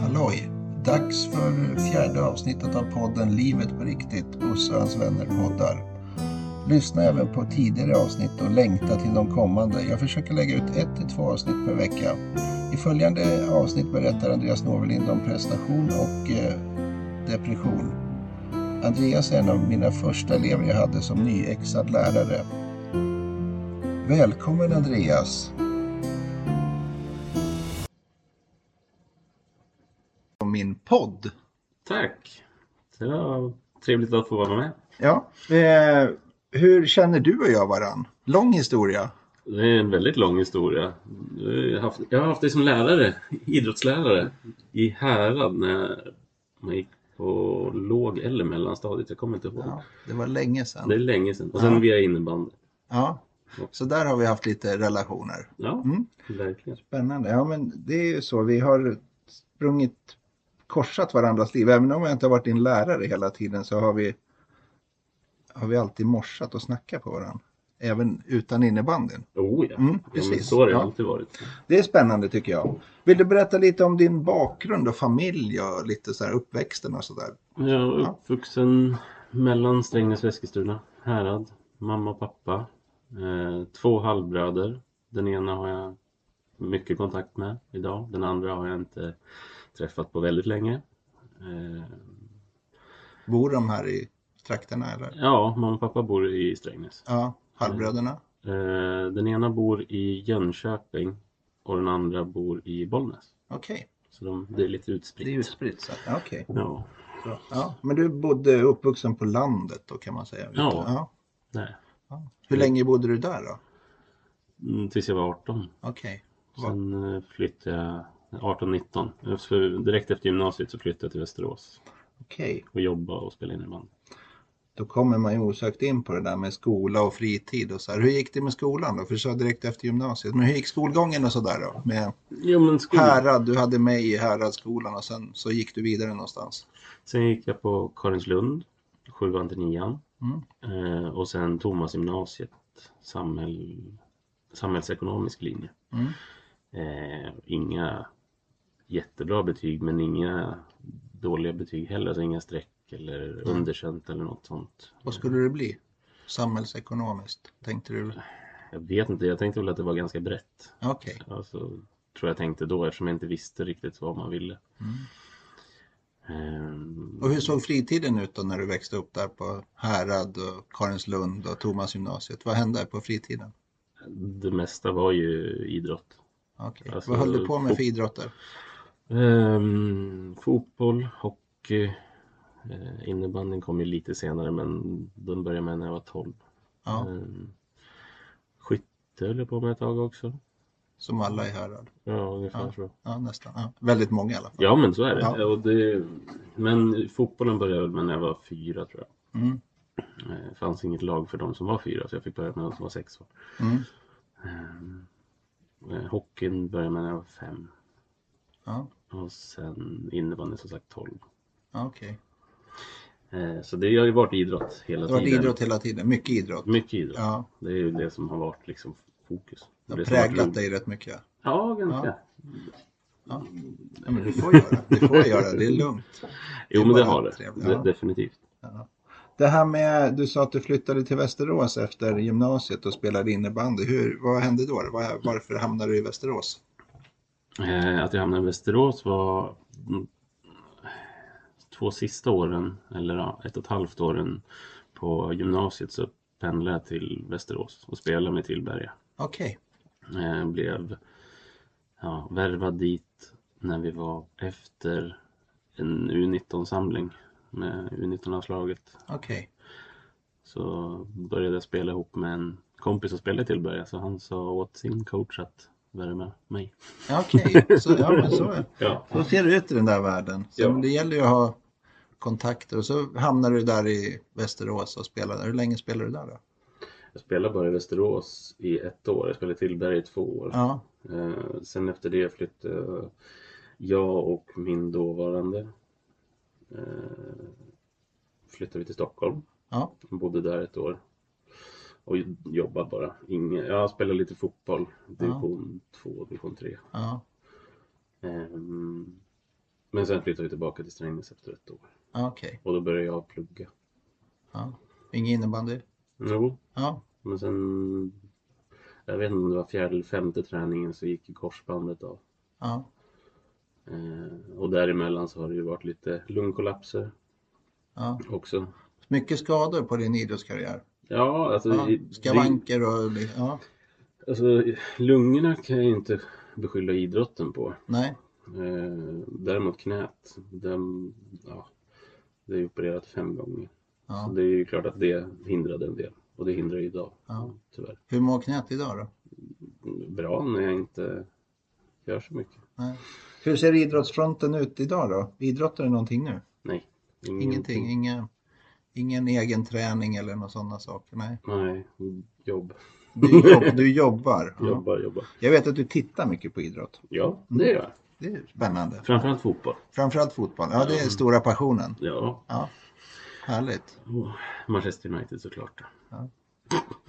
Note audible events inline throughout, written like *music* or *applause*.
Halloj! Dags för fjärde avsnittet av podden Livet på riktigt, Bosse och hans vänner poddar. Lyssna även på tidigare avsnitt och längta till de kommande. Jag försöker lägga ut ett till två avsnitt per vecka. I följande avsnitt berättar Andreas Norvelind om prestation och eh, depression. Andreas är en av mina första elever jag hade som nyexad lärare. Välkommen Andreas! Podd. Tack! Det var trevligt att få vara med. Ja. Eh, hur känner du och jag varann? Lång historia. Det är en väldigt lång historia. Jag har haft, jag har haft dig som lärare, *laughs* idrottslärare, i Härad när man gick på låg eller mellanstadiet. Jag kommer inte ihåg. Ja, det var länge sedan. Det är länge sedan. Och sen Ja. via innebandy. Ja. Så där har vi haft lite relationer. Ja, Mm. verkligen. Spännande. Ja, men det är ju så. Vi har sprungit, korsat varandras liv. Även om jag inte har varit din lärare hela tiden så har vi, har vi alltid morsat och snackat på varandra. Även utan innebandyn. Oh ja, Mm, ja precis. så har det Ja. alltid varit. Det är spännande tycker jag. Vill du berätta lite om din bakgrund och familj och lite så här uppväxten och sådär? Jag är Ja. uppvuxen mellan Strängnäs och Eskilstuna, Härad, mamma och pappa. Eh, två halvbröder. Den ena har jag mycket kontakt med idag. Den andra har jag inte träffat på väldigt länge. Eh, Bor de här i trakterna eller? ja, mamma och pappa bor i Strängnäs. Ja, halvbröderna? Eh, den ena bor i Jönköping och den andra bor i Bollnäs. Okej, Så de, det är lite det är utspritt. utspritt. så. Ja, Okej. Ja, Så, Ja, men du bodde uppvuxen på landet då kan man säga? Ja. ja. nej. ja. Hur länge bodde du där då? Mm, Tills jag var 18. Okej. Sen eh, flyttade jag 18-19. För Direkt efter gymnasiet så flyttade jag till Västerås Okej, och jobbade och spelade innebandy. då kommer man ju osökt in på det där med skola och fritid och så här. Hur gick det med skolan då? För du sa direkt efter gymnasiet. Men hur gick skolgången och så där då? Med Jo, men. Härad, du hade mig i Häradsskolan och sen så gick du vidare någonstans. Sen gick jag på Karinslund, sjuan till nian. Mm. Eh, och sen Thomas gymnasiet, samhäll... samhällsekonomisk linje. Mm. Eh, inga jättebra betyg men inga dåliga betyg heller. Alltså inga streck eller underkänt eller något sånt. Vad skulle det bli? Samhällsekonomiskt, tänkte du? Jag vet inte, jag tänkte väl att det var ganska brett. Okej. Alltså, tror jag tänkte då eftersom jag inte visste riktigt vad man ville. Mm. Ehm, Och hur såg fritiden ut då när du växte upp där på Härad och Karinslund och Thomas gymnasiet? Vad hände på fritiden? Det mesta var ju idrott. Okej. Alltså, Vad höll du på med för idrotter? Ehm, fotboll, hockey, eh, innebandyn kom ju lite senare men den började med när jag var 12. Ja, Ehm, skytte höll jag på med ett tag också. som alla i Härad. Ja, ungefär Ja. så. Ja, nästan. Ja. Väldigt många i alla fall. Ja, men så är det. Ja. Och det. Men fotbollen började väl med när jag var fyra tror jag. Mm. Eh, Det fanns inget lag för de som var fyra så jag fick börja med de som var sex år. Mm. Eh, Hockeyn började med när jag var fem. Ja, Och sen innebandyn som sagt 12. ja, okej. Eh, Så det har ju varit idrott hela Det har varit tiden. idrott hela tiden. Mycket idrott. Mycket idrott. Ja, Det är ju det som har varit liksom fokus. det har Det varit präglat dig rätt mycket. Ja, ganska. Ja. Ja, men du får göra det. Får göra det. Det är lugnt. Jo, är men det har det. trevligt. det Ja. definitivt. Det här med, du sa att du flyttade till Västerås efter gymnasiet och spelade innebandy. Hur, vad hände då? Var, varför hamnade du i Västerås? Eh, Att jag hamnade i Västerås var mm, två sista åren, eller ett och ett halvt åren på gymnasiet så pendlade jag till Västerås och spelade med Tillberga. Okej, Eh, blev ja, värvad dit när vi var efter en U19-samling med U19-avslaget. okej. Så började jag spela ihop med en kompis som spelade i Tillberga så han sa åt sin coach att värma mig. Ja, Okej, så, ja, men så, *laughs* Ja. så ser det ut i den där världen. Så Ja. Det gäller ju att ha kontakter och så hamnar du där i Västerås och spelar där. Hur länge spelar du där då? Jag spelade bara i Västerås i ett år. Jag spelade i Tillberga i två år. Ja, Eh, sen efter det flyttade jag och min dåvarande eh, flyttade vi till Stockholm. ja, Bodde där ett år. Och jobbade bara. Inge, jag spelade lite fotboll. Division 2, division 3. ja. Ehm, Men sen flyttade vi tillbaka till Strängnäs efter ett år. Ja, Okej. Och då började jag plugga. Ja. Ingen innebandy? Jo, Ja. men sen... Jag vet inte om det var fjärde eller femte träningen så gick korsbandet av. ja. Eh, och däremellan så har det ju varit lite lungkollapser ja. också. Mycket skador på din idrottskarriär? Ja, alltså... Ja. Skavanker och... Ja. det- Alltså, lungorna kan jag inte beskylla idrotten på. Nej. Eh, däremot knät, den, ja, det är opererat fem gånger. Så Ja. det är ju klart att det hindrade en del. Och det hindrar ju idag, Ja. tyvärr. Hur mår knät idag då? Bra när jag inte gör så mycket. Nej. Hur ser idrottsfronten ut idag då? Idrottar du någonting nu? Nej. Ingenting? Ingen, ingen egen träning eller några sådana saker? Nej. Nej, jobb. Du, jobb, du *laughs* jobbar? Ja. Jobbar, jobbar. Jag vet att du tittar mycket på idrott. Ja, det gör jag. Det är spännande. Framförallt fotboll. Framförallt fotboll. Ja, det är stora passionen. Ja, Ja. Härligt. och Manchester United såklart.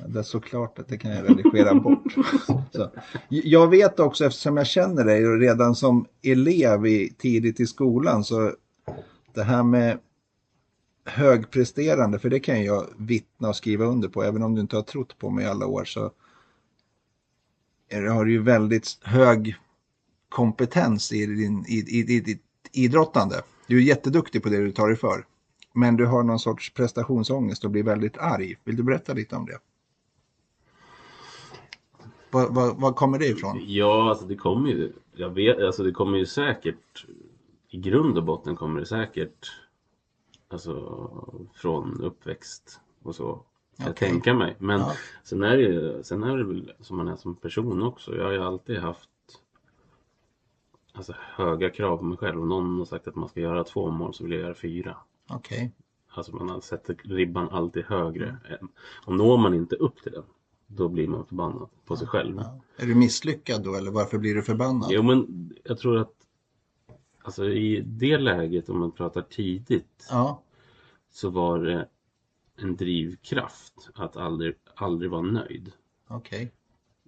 Det är såklart att det kan jag redigera bort. *laughs* Så. Jag vet också eftersom jag känner dig och redan som elev i, tidigt i skolan så det här med högpresterande, för det kan jag vittna och skriva under på, även om du inte har trott på mig i alla år så är, har du ju väldigt hög kompetens i, din, i, i, i ditt idrottande. Du är jätteduktig på det du tar dig för. Men du har någon sorts prestationsångest och blir väldigt arg. Vill du berätta lite om det? Var, var, var kommer det ifrån? Ja, alltså det kommer ju, jag vet, alltså det kommer ju säkert, i grund och botten kommer det säkert, alltså från uppväxt och så. Kan jag Okej. tänka mig. Men Ja. sen är det ju, sen är det väl som man är som person också. Jag har ju alltid haft alltså, höga krav på mig själv. Om någon har sagt att man ska göra två mål så vill jag göra fyra. Okej. Alltså man sätter ribban alltid högre. än- Och når man inte upp till den, då blir man förbannad på sig själv. Ja. Är du misslyckad då eller varför blir du förbannad? Jo men jag tror att Alltså i det läget om man pratar tidigt Ja, så var det en drivkraft att aldrig, aldrig vara nöjd. okej.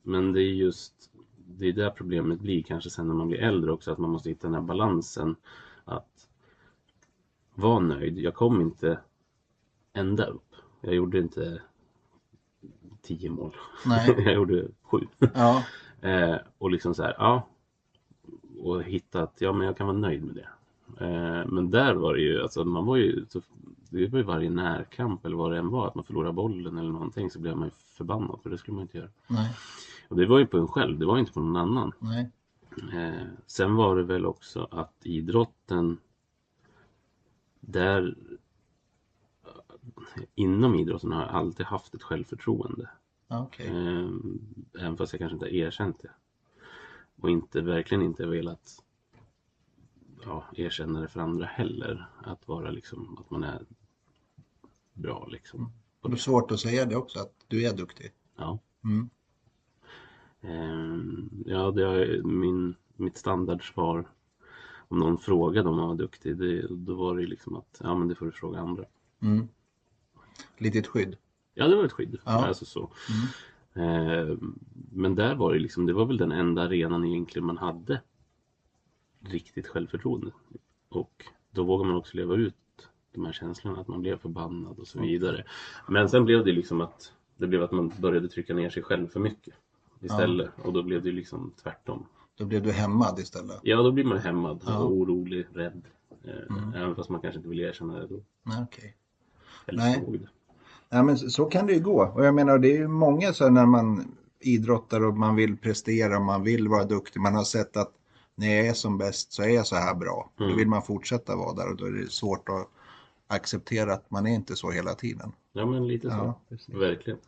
Men det är just det är där problemet blir kanske sen när man blir äldre också att man måste hitta den här balansen att vara nöjd. Jag kom inte ända upp. Jag gjorde inte tio mål. Nej. *laughs* jag gjorde sju. Ja, Eh, och liksom så här, ja. Och hitta att, ja men jag kan vara nöjd med det. Eh, men där var det ju, alltså man var ju, så, det var ju varje närkamp eller vad det än var, att man förlorade bollen eller någonting så blev man ju förbannad för det skulle man inte göra. nej, Och det var ju på en själv, det var ju inte på någon annan. nej. Eh, sen var det väl också att idrotten där inom idrotten har jag alltid haft ett självförtroende. Ja, Okej. Eh, även fast jag kanske inte har erkänt det. Och inte, verkligen inte velat ja, erkänna det för andra heller. Att vara liksom, att man är bra liksom. Och det är svårt att säga det också, att du är duktig. Ja. Mm. Eh, ja, det är min, mitt standardsvar. Om någon frågade om jag var duktig, det, då var det ju liksom att, ja men det får du fråga andra. Mm. Litet skydd. Ja, det var ett skydd. Ja. Alltså så. Eh, men där var det liksom, det var väl den enda arenan egentligen man hade riktigt självförtroende. Och då vågar man också leva ut de här känslorna, att man blev förbannad och så vidare. Men sen blev det liksom att det blev att man började trycka ner sig själv för mycket istället. Och då blev det liksom tvärtom. Då blev du hämmad istället. Ja, då blir man hämmad Ja. orolig, rädd. Eh, Även fast man kanske inte vill erkänna det då. Nej, okej. Eller Nej. såg det. Ja, men så, kan det ju gå. Och jag menar, det är ju många så när man idrottar och man vill prestera, man vill vara duktig. Man har sett att när jag är som bäst så är jag så här bra. Då Mm. vill man fortsätta vara där och då är det svårt att acceptera att man är inte så hela tiden. Ja, men lite så. Ja, precis. Verkligen.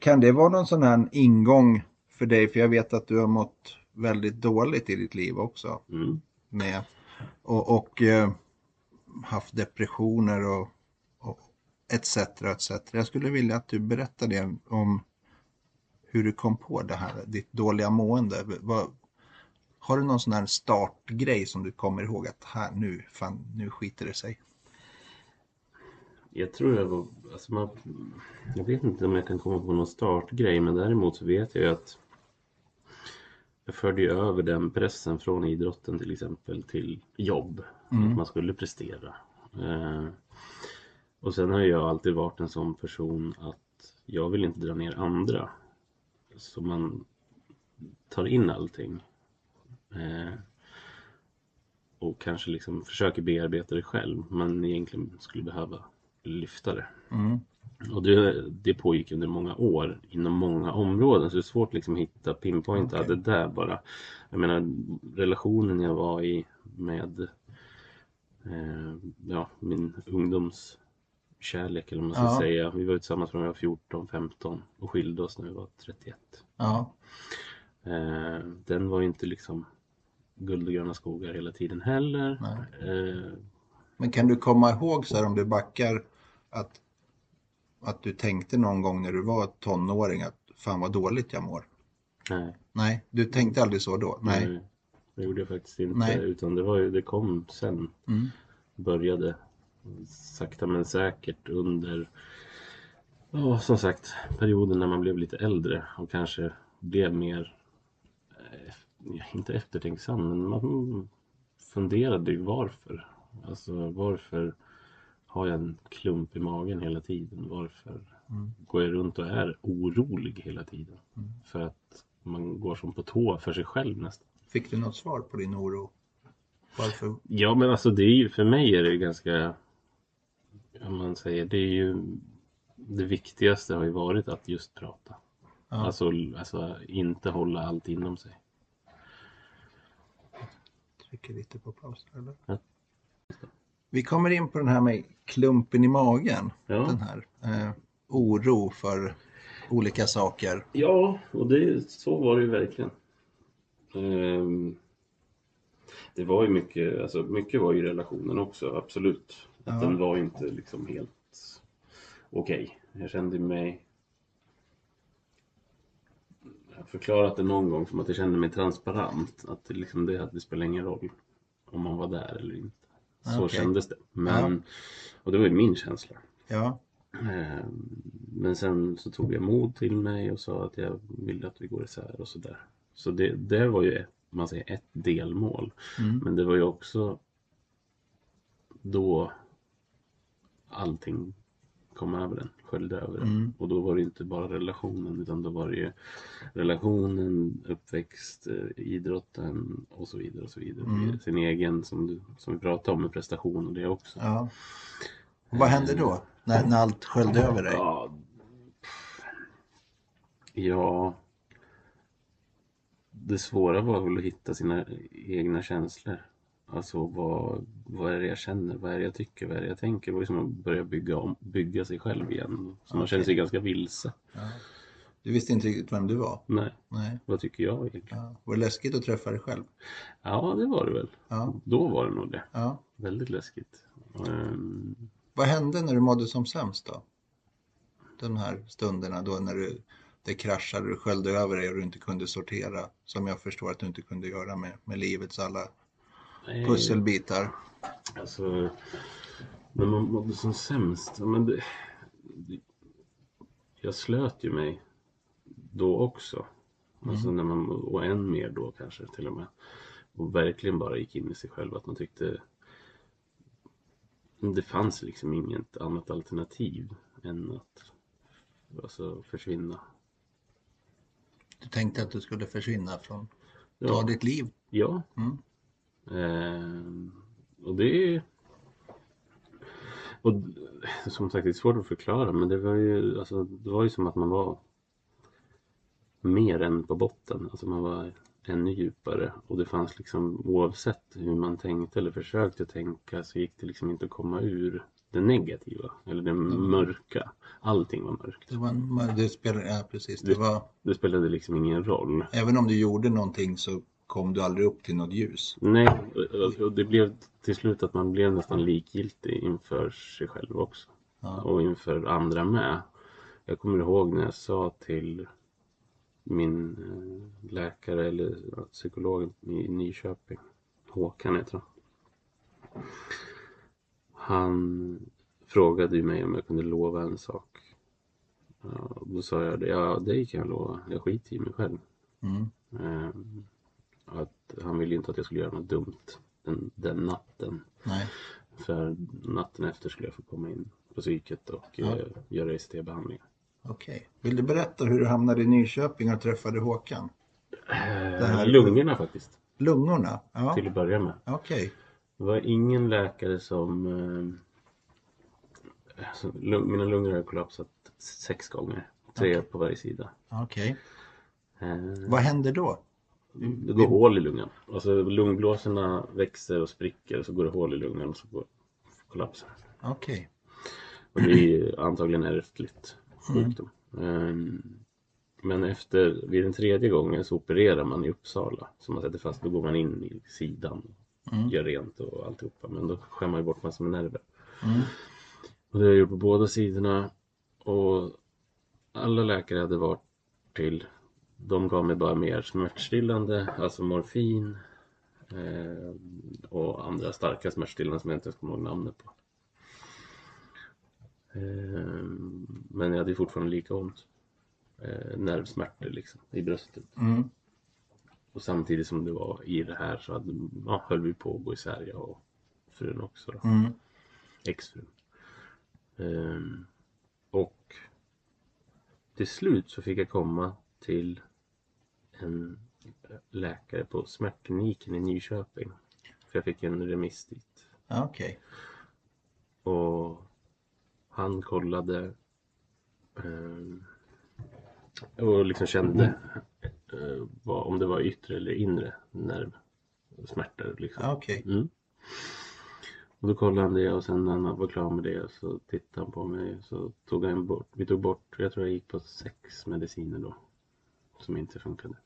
Kan det vara någon sån här ingång för dig? För jag vet att du har mått väldigt dåligt i ditt liv också. Mm. Med, och och eh, haft depressioner och etc. etc. Jag skulle vilja att du berättar det om hur du kom på det här, ditt dåliga mående. Vad, har du någon sån här startgrej som du kommer ihåg att här nu, fan, nu skiter det sig? Jag tror jag var, alltså man, jag vet inte om jag kan komma på någon startgrej men däremot så vet jag ju att jag förde ju över den pressen från idrotten till exempel till jobb. Mm. Att man skulle prestera. Eh, och sen har jag alltid varit en sån person att jag vill inte dra ner andra. Så man tar in allting. Eh, och kanske liksom försöker bearbeta det själv. Men egentligen skulle behöva lyfta det. Mm. Och det, det pågick under många år inom många områden så det är svårt liksom att hitta pinpointa Okej. det där bara. Jag menar relationen jag var i med eh, ja, min ungdomskärlek eller vad man ska Ja. säga. Vi var tillsammans från vi var 14, 15 och skilde oss när vi var 31. Ja. Eh, den var inte liksom guld och gröna skogar hela tiden heller. Eh, Men kan du komma ihåg så här om du backar att, att du tänkte någon gång när du var tonåring att fan vad dåligt jag mår? nej. Nej, du tänkte aldrig så då? Nej. Nej, det gjorde jag faktiskt inte. Nej. Utan det, var det kom sen. Mm. Började sakta men säkert under, ja som sagt, perioden när man blev lite äldre och kanske blev mer, eh, inte eftertänksam, men man funderade ju varför. Alltså varför har jag en klump i magen hela tiden? Varför Mm. går jag runt och är orolig hela tiden? Mm. För att man går som på tå för sig själv nästan. Fick du något svar på din oro? Varför? Ja men alltså det är ju, för mig är det ganska, om man säger, det är ju det viktigaste har ju varit att just prata. Ja. Alltså, alltså inte hålla allt inom sig. Trycker lite på paus eller? Ja. Vi kommer in på den här med klumpen i magen. Ja. Den här eh, oro för olika saker. Ja, och det, så var det ju verkligen. Ehm, det var ju mycket, alltså mycket var ju relationen också, absolut. Att Ja. den var inte liksom helt okej. Jag kände mig jag har förklarat det någon gång som att jag kände mig transparent. Att det, liksom det, att det spelar ingen roll om man var där eller inte. Så Okej. kändes det. Men, Och det var ju min känsla. Ja, Eh, Men sen så tog jag mod till mig och sa att jag ville att vi går isär och sådär. Så det, det var ju ett, man säger, ett delmål. mm. Men det var ju också då allting kom över den, sköljde över den. Mm. Och då var det inte bara relationen utan då var det ju relationen, uppväxt, eh, idrotten och så vidare. och så vidare. Mm. Sin egen, som, du, som vi pratade om, med prestation och det också. ja. Och vad hände då? När, när allt sköljde över dig? Ja, ja. Det svåra var väl att hitta sina egna känslor. Alltså vad, vad är det jag känner, vad är det jag tycker, vad är det jag tänker? Det var som att börja bygga, om, bygga sig själv igen. Så man känner sig ganska vilse. Ja. Du visste inte riktigt vem du var? Nej, Nej. vad tycker jag egentligen? Ja. Var det läskigt att träffa dig själv? Ja, det var det väl. Ja. Då var det nog det. ja. Väldigt läskigt. Ehm, Vad hände när du mådde som sämst då? De här stunderna då när du, det kraschade, du sköljde över dig och du inte kunde sortera. Som jag förstår att du inte kunde göra med, med livets alla. Pusselbitar. Alltså, när man mådde som sämst. Men det, det, jag slöt ju mig då också. Alltså när man, och än mer då kanske till och med. Och verkligen bara gick in i sig själv. Att man tyckte det fanns liksom inget annat alternativ än att alltså, försvinna. Du tänkte att du skulle försvinna från, ta Ja, ditt liv. ja. Mm. Ehm, och det är... Och som sagt, det är svårt att förklara men det var ju, alltså, det var ju som att man var mer än på botten. Alltså man var ännu djupare och det fanns liksom oavsett hur man tänkte eller försökte tänka så gick det liksom inte att komma ur det negativa eller det mörka. Allting var mörkt. Det var det spelade, ja precis, det Det- var, Det spelade liksom ingen roll. även om du gjorde någonting så kom du aldrig upp till något ljus. Nej, och- det blev till slut att man blev nästan likgiltig inför sig själv också. Ja. Och inför andra med. Jag kommer ihåg när jag sa till min eh, läkare eller psykolog i Nyköping, Håkan heter han. Han frågade ju mig om jag kunde lova en sak. Ja, då sa jag det, ja det kan jag lova. Jag skiter i mig själv. Mm. Att han ville inte att jag skulle göra något dumt den, den natten. Nej. För natten efter skulle jag få komma in på psyket och Ja. eh, göra ECT-behandling. Okej. Vill du berätta hur du hamnade i Nyköping och träffade Håkan? Eh, här- Lungorna faktiskt, Lungorna? Ja, till att börja med. okej. Det var ingen läkare som... Eh, alltså, lung, mina lungor har kollapsat sex gånger. Tre Okej. på varje sida. Okej. Eh, Vad händer då? Det går hål i lungan. Alltså lungblåsorna växer och spricker och så går det hål i lungan och så går, kollapsar den. Okej. Och det är antagligen ärftligt Mm. sjukdom. Ehm, Men efter, vid den tredje gången så opererar man i Uppsala. Så man sätter fast, då går man in i sidan. Mm. Gör rent och alltihopa. Men då skär man ju bort massor med nerver. Mm. Och det har jag gjort på båda sidorna. Och alla läkare hade varit till. De gav mig bara mer smärtstillande, alltså morfin. Eh, och andra starka smärtstillande som jag inte ens kommer ihåg namnet på. Eh, men jag hade fortfarande lika ont. Eh, nervsmärtor liksom i bröstet. Mm. Och samtidigt som det var i det här så hade, ja, höll vi på att gå isär jag och frun också. Då. Mm. Exfrun. Ehm, och till slut så fick jag komma till en läkare på smärtkliniken i Nyköping. För jag fick en remiss dit. Okej. Och han kollade ehm, och liksom kände eh, vad, om det var yttre eller inre nervsmärtor. Liksom. Okej. Mm. Och då kollade han det och sen när han var klar med det så tittade han på mig så tog han bort, vi tog bort, jag tror jag gick på sex mediciner då. Som inte funkade.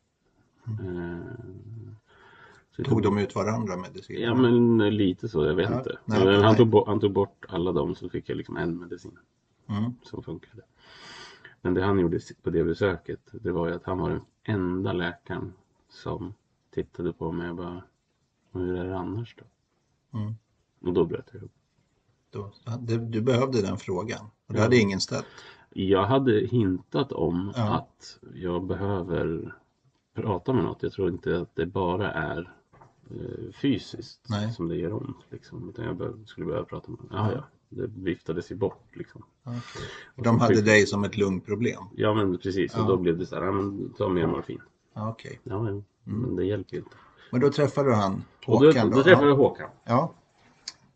Vi Tog de ut varandra mediciner? Ja men lite så, jag vet Ja, inte. nej, men han, tog bort, han tog bort alla dem så fick jag liksom en medicin Mm. som funkade. Men det han gjorde på det besöket, det var ju att han var den enda läkaren som tittade på mig och bara, "Men hur är det annars då? Mm. Och då bröt jag ihop. Då, du, du behövde den frågan och det Ja. hade ingen ställt? Jag hade hintat om Ja. att jag behöver prata med något. Jag tror inte att det bara är eh, fysiskt Nej. som det gör ont. Liksom. Utan jag behöv, skulle behöva prata med någon. Ja, ja. Det viftades ju bort liksom. Och De hade fick- dig som ett lungproblem? Ja men precis. Ja. Och då blev det så här, ja, men ta mer morfin. Okej. Ja, ja. Men det hjälper ju inte. Men då träffade du han, Och då, Håkan då då? träffade jag Håkan. Ja.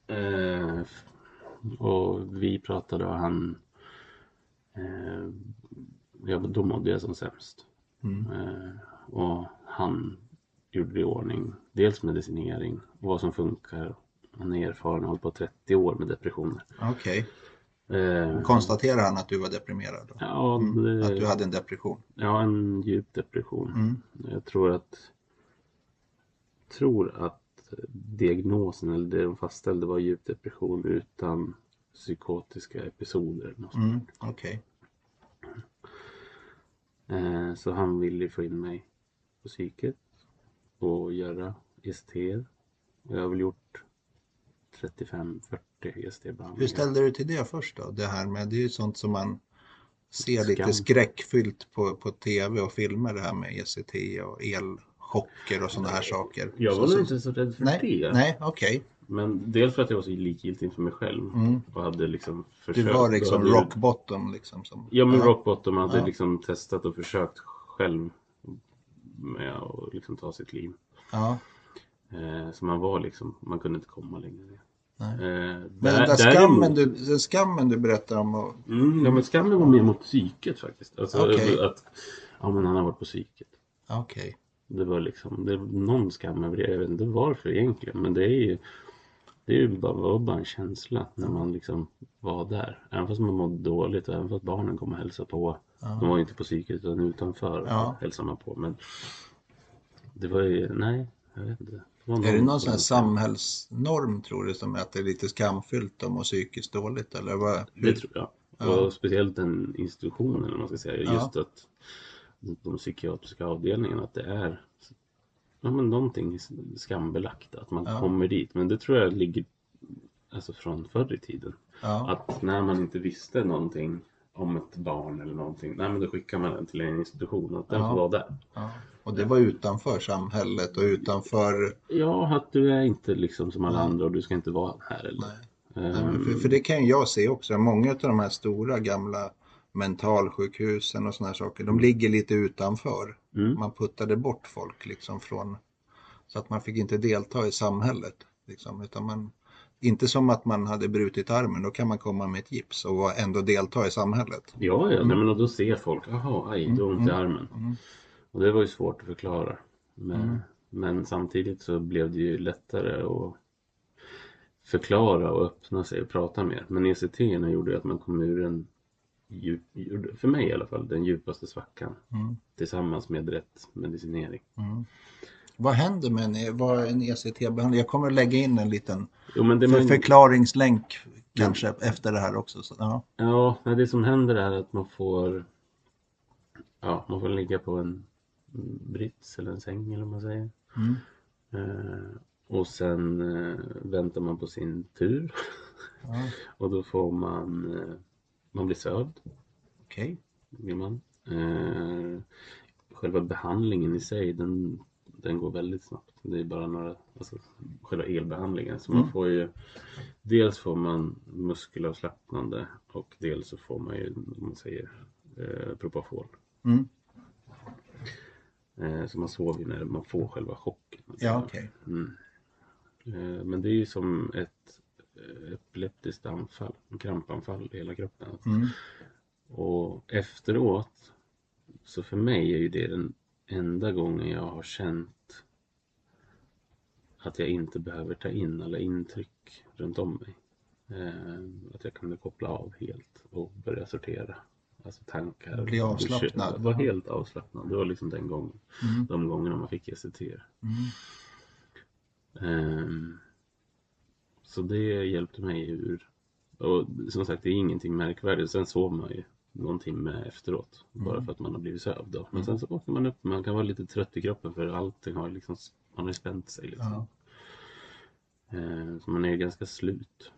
Eh, och vi pratade och han... Eh, ja, då mådde jag som sämst. Mm. Eh, och han gjorde i ordning dels medicinering och vad som funkar. Han är erfaren och har hållit på 30 år med depressioner. Okej. Eh, Konstaterade han att du var deprimerad? Då? ja, Mm. det, Att du hade en depression? ja, en djup depression. Mm. Jag tror att tror att diagnosen eller det de fastställde var djup depression utan psykotiska episoder. Mm. Okej. Eh, Så han ville få in mig psyket och göra ECT. Jag har väl gjort 35-40 ECT-behandlingar. Hur ställde du till det först då? Det här med, det är ju sånt som man ser lite Skam. skräckfyllt på, på tv och filmer det här med ECT och elchocker och sådana här saker. Jag var nog inte så rädd för Nej, det. nej okej. Men dels för att jag var så likgiltig inför mig själv Mm. och hade liksom Du försökt. var och liksom hade- rock bottom liksom. Som, Ja men ja. rock bottom hade Ja. liksom testat och försökt själv med att liksom ta sitt liv. Ja. Eh, så man var liksom, man kunde inte komma längre. Nej. Eh, Men där- den där skammen du, den skammen du berättar om och, Mm, ja men skammen var mer mot psyket faktiskt. Alltså Okej. att, ja men han har varit på psyket. okej. Det var liksom, det var någon skam över det. Jag vet inte varför egentligen. Men det är ju, det är ju bara, var bara en känsla när man liksom var där. Även fast man mådde dåligt och även fast barnen kom och hälsade på. Ja. De var ju inte på psyket utan utanför Ja. hälsade man på. Men det var ju, nej, jag vet inte. Är det någon sån här samhällsnorm tror du som är att det är lite skamfyllt om att psykiskt dåligt eller vad? Det tror jag. Ja. Och speciellt den institutionen, eller man ska säga. Ja. Just att de psykiatriska avdelningarna, att det är ja, men någonting skambelagt. Att man Ja. kommer dit. Men det tror jag ligger alltså från förr i tiden. Att när man inte visste någonting om ett barn eller någonting. Nej men då skickar man den till en institution och att den Ja. får vara där. Ja. Och det var utanför samhället och utanför... Ja, att du är inte liksom som alla andra och du ska inte vara här eller. Nej. Ehm, För, för det kan jag se också. Många av de här stora gamla mentalsjukhusen och sådana saker, de ligger lite utanför. mm, Man puttade bort folk liksom från så att man fick inte delta i samhället. Liksom, utan man, inte som att man hade brutit armen, då kan man komma med ett gips och ändå delta i samhället. Ja, ja, nej, men och då ser folk, jaha, aj, du har ont i armen. Mm. Och det var ju svårt att förklara. Men, Mm. men samtidigt så blev det ju lättare att förklara och öppna sig och prata mer. Men ECT gjorde att man kom ur en, djup, för mig i alla fall, den djupaste svackan. Mm. Tillsammans med rätt medicinering. Vad händer med en, vad är en ECT-behandling? Jag kommer att lägga in en liten Jo, man, förklaringslänk kanske efter det här också. Så, ja. Ja, det som händer är att man får Ja, man får ligga på en brits eller en säng eller vad man säger. Mm. Eh, och sen eh, väntar man på sin tur. Ja, *laughs* och då får man eh, Man blir sövd, Okej. blir man. Eh, själva behandlingen i sig den, den går väldigt snabbt. Det är bara några, alltså själva elbehandlingen. Så man Mm. får ju Dels får man muskelavslappnande och dels så får man ju, om man säger, eh, Propofol. Mm. Eh, så man sover ju när man får själva chocken. Ja, okej. Mm. Eh, Men det är ju som ett eh, epileptiskt anfall, en krampanfall i hela kroppen. Mm. Och efteråt, så för mig är ju det den enda gången jag har känt att jag inte behöver ta in alla intryck runt om mig. Eh, att jag kunde koppla av helt och börja sortera. Alltså tankar. Bli avslappnad. Jag var helt avslappnad. Det var liksom den gången. Mm. De gångerna man fick ECT. Mm. Ehm, så det hjälpte mig ur. Och som sagt, det är ingenting märkvärdigt. Sen sov man ju någon timme efteråt. Bara Mm. för att man har blivit sövd. Då. Men sen så vaknar man upp. Man kan vara lite trött i kroppen för allting har liksom, man har ju spänt sig. Liksom. Ja. Ehm, så man är ju ganska slut.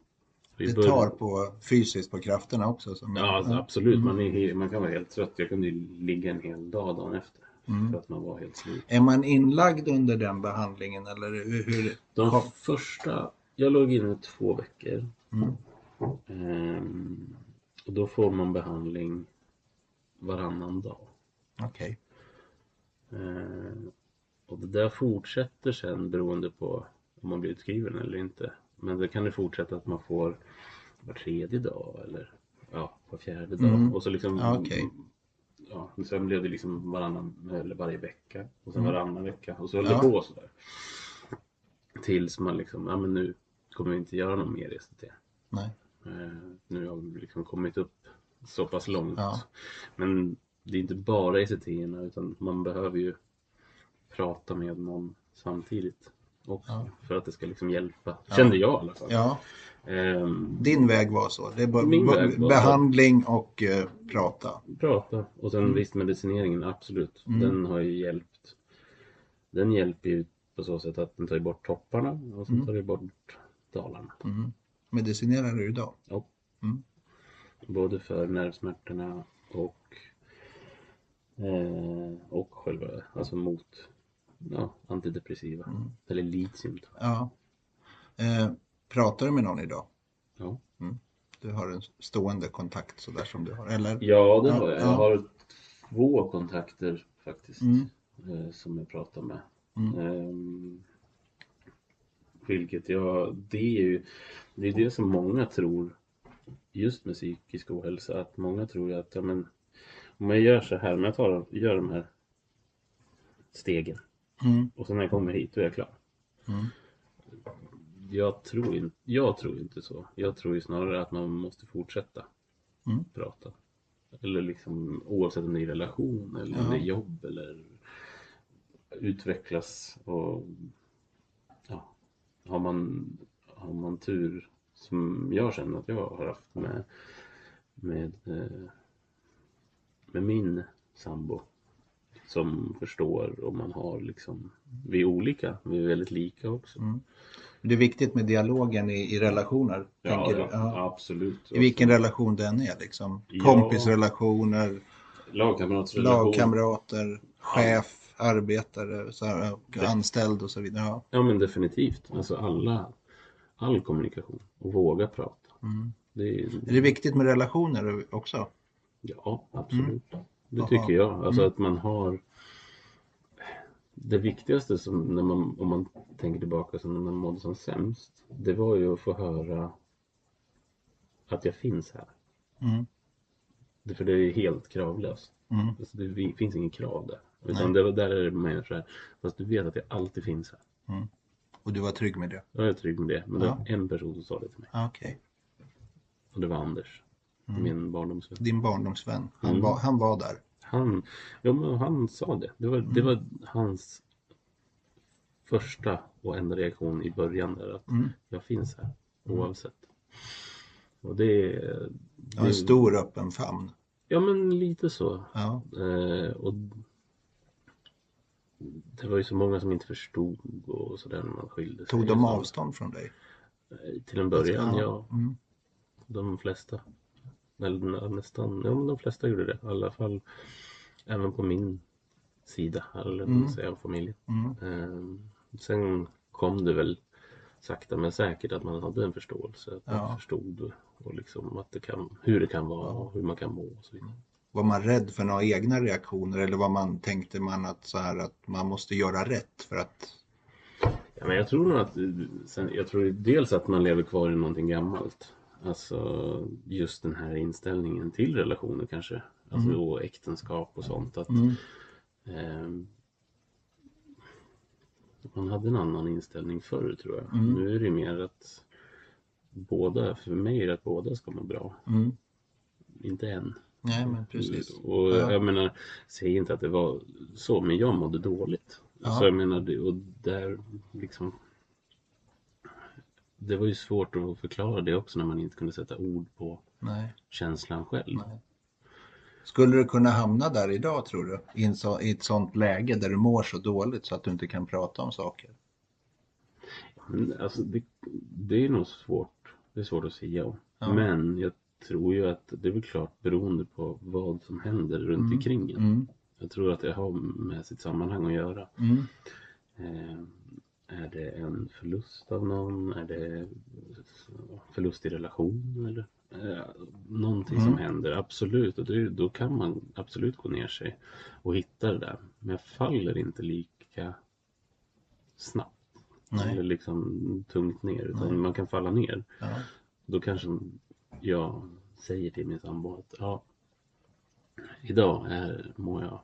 Det början- tar på fysiskt på krafterna också. Som Ja, alltså, absolut. Man, är, he- man kan vara helt trött. Jag kunde ju ligga en hel dag dagen efter. Mm. För att man var helt slut. Är man inlagd under den behandlingen eller hur? De första, jag låg inne två veckor. Mm. Ehm, och då får man behandling varannan dag. Okej. Ehm, och det där fortsätter sen beroende på om man blir utskriven eller inte. Men det kan det fortsätta att man får var tredje dag eller ja, var fjärde dag. Mm. Och så liksom, okej. ja, men sen blev det liksom varannan eller varje vecka och sen Mm. varannan vecka och så höll Ja. det på sådär. Tills man liksom, ja men nu kommer vi inte göra någon mer ECT. Nej. Eh, nu har vi liksom kommit upp så pass långt. Ja. Men det är inte bara ECT utan man behöver ju prata med någon samtidigt. Och Ja. För att det ska liksom hjälpa. Ja. Kände jag i alla fall. Ja, Ehm, din väg var så. Det var var så. behandling och eh, prata. prata. Och sen Mm. visst medicineringen, absolut. Mm. Den har ju hjälpt. Den hjälper ju på så sätt att den tar bort topparna och sen Mm. tar det bort dalarna. Mm. Medicinerar du idag? Ja. Mm. Både för nervsmärtorna och eh, och själva, alltså mot ja, antidepressiva. Mm. Eller litium. Ja. Eh, pratar du med någon idag? Ja. Du har en stående kontakt sådär som du har, eller? ja, det har jag. ja. Jag har två kontakter faktiskt. Mm. Eh, som jag pratar med. Mm. Vilket jag, det är ju det, är det som många tror just med psykisk ohälsa att många tror att ja, men, om jag gör så här, om jag tar, gör de här stegen Mm. och sen när jag kommer hit då är jag klar. Mm. Jag tror, in, jag tror inte så. Jag tror ju snarare att man måste fortsätta Mm. prata. Eller liksom oavsett om det är relation eller Ja. jobb eller utvecklas och har man, har man tur som jag känner att jag har haft med, med, eh, med min sambo som förstår och man har liksom, vi är olika, vi är väldigt lika också. Mm. Det är viktigt med dialogen i, i relationer. Ja, tänker du? ja, Ja. absolut. I vilken relation den är liksom. Kompisrelationer, Lagkamratsrelation. lagkamrater, chef, arbetare, så här, och anställd och så vidare. Ja. Ja men definitivt. Alltså alla, all kommunikation och våga prata. Mm. Det är, Är det viktigt med relationer också? Ja, absolut. Det Jaha. tycker jag. Alltså Mm. att man har det viktigaste som när man, om man tänker tillbaka som när man mådde som sämst. Det var ju att få höra att jag finns här. Mm. Det, för det är helt kravlöst. Mm. Alltså det finns ingen krav där. Utan det, där är det så här. Fast du vet att jag alltid finns här. Och du var trygg med det? Jag är trygg med det. Men det Ja. var en person som sa det till mig. Ah, Okej. Och det var Anders. Min barndomsvän. Din barndomsvän, han, Mm. var, han var där? Han, ja, men han sa det. Det var, det var hans första och enda reaktion i början där att Mm. jag finns här oavsett. Och det, Det var en stor öppen famn. Ja men lite så. Ja. Eh, och det var ju så många som inte förstod och sådär när man skilde sig. Tog de avstånd från dig? Eh, Till en början ja. Mm. De flesta. Eller nästan, ja men de flesta gjorde det. I alla fall även på min sida, eller Mm. säger, av familjen. Mm. Eh, sen kom det väl sakta men säkert att man hade en förståelse. Att man Ja. förstod och liksom att det kan, hur det kan vara och hur man kan må och så vidare. Var man rädd för några egna reaktioner eller var man, tänkte man att, så här, att man måste göra rätt för att... Ja, men jag tror nog att, sen, jag tror dels att man lever kvar i någonting gammalt. Alltså just den här inställningen till relationer kanske. Alltså och äktenskap och sånt. Att, Mm. ehm, man hade en annan inställning förr tror jag. Mm. Nu är det mer att båda, för mig är det att båda ska må bra. Mm. Inte en. Nej men precis. Och Ja. jag menar, säg inte att det var så, men jag mådde dåligt. Ja. Så jag menar, och där liksom Det var ju svårt att förklara det också när man inte kunde sätta ord på Nej. känslan själv. Nej. Skulle du kunna hamna där idag tror du? I, så, I ett sånt läge där du mår så dåligt så att du inte kan prata om saker? Men, Alltså, det, det är nog svårt. Det är svårt att säga. Ja. Men jag tror ju att det är väl klart beroende på vad som händer runt Mm. omkring en. Mm. Jag tror att det har med sitt sammanhang att göra. Mm. Eh, är det en förlust av någon? Är det förlust i relation? Eller? Eh, någonting som Mm. händer, absolut. Och det, då kan man absolut gå ner sig och hitta det där. Men jag faller inte lika snabbt. Nej. Eller liksom tungt ner. Utan Nej. man kan falla ner. Ja. Då kanske jag säger till min sambo att ja, idag är, mår jag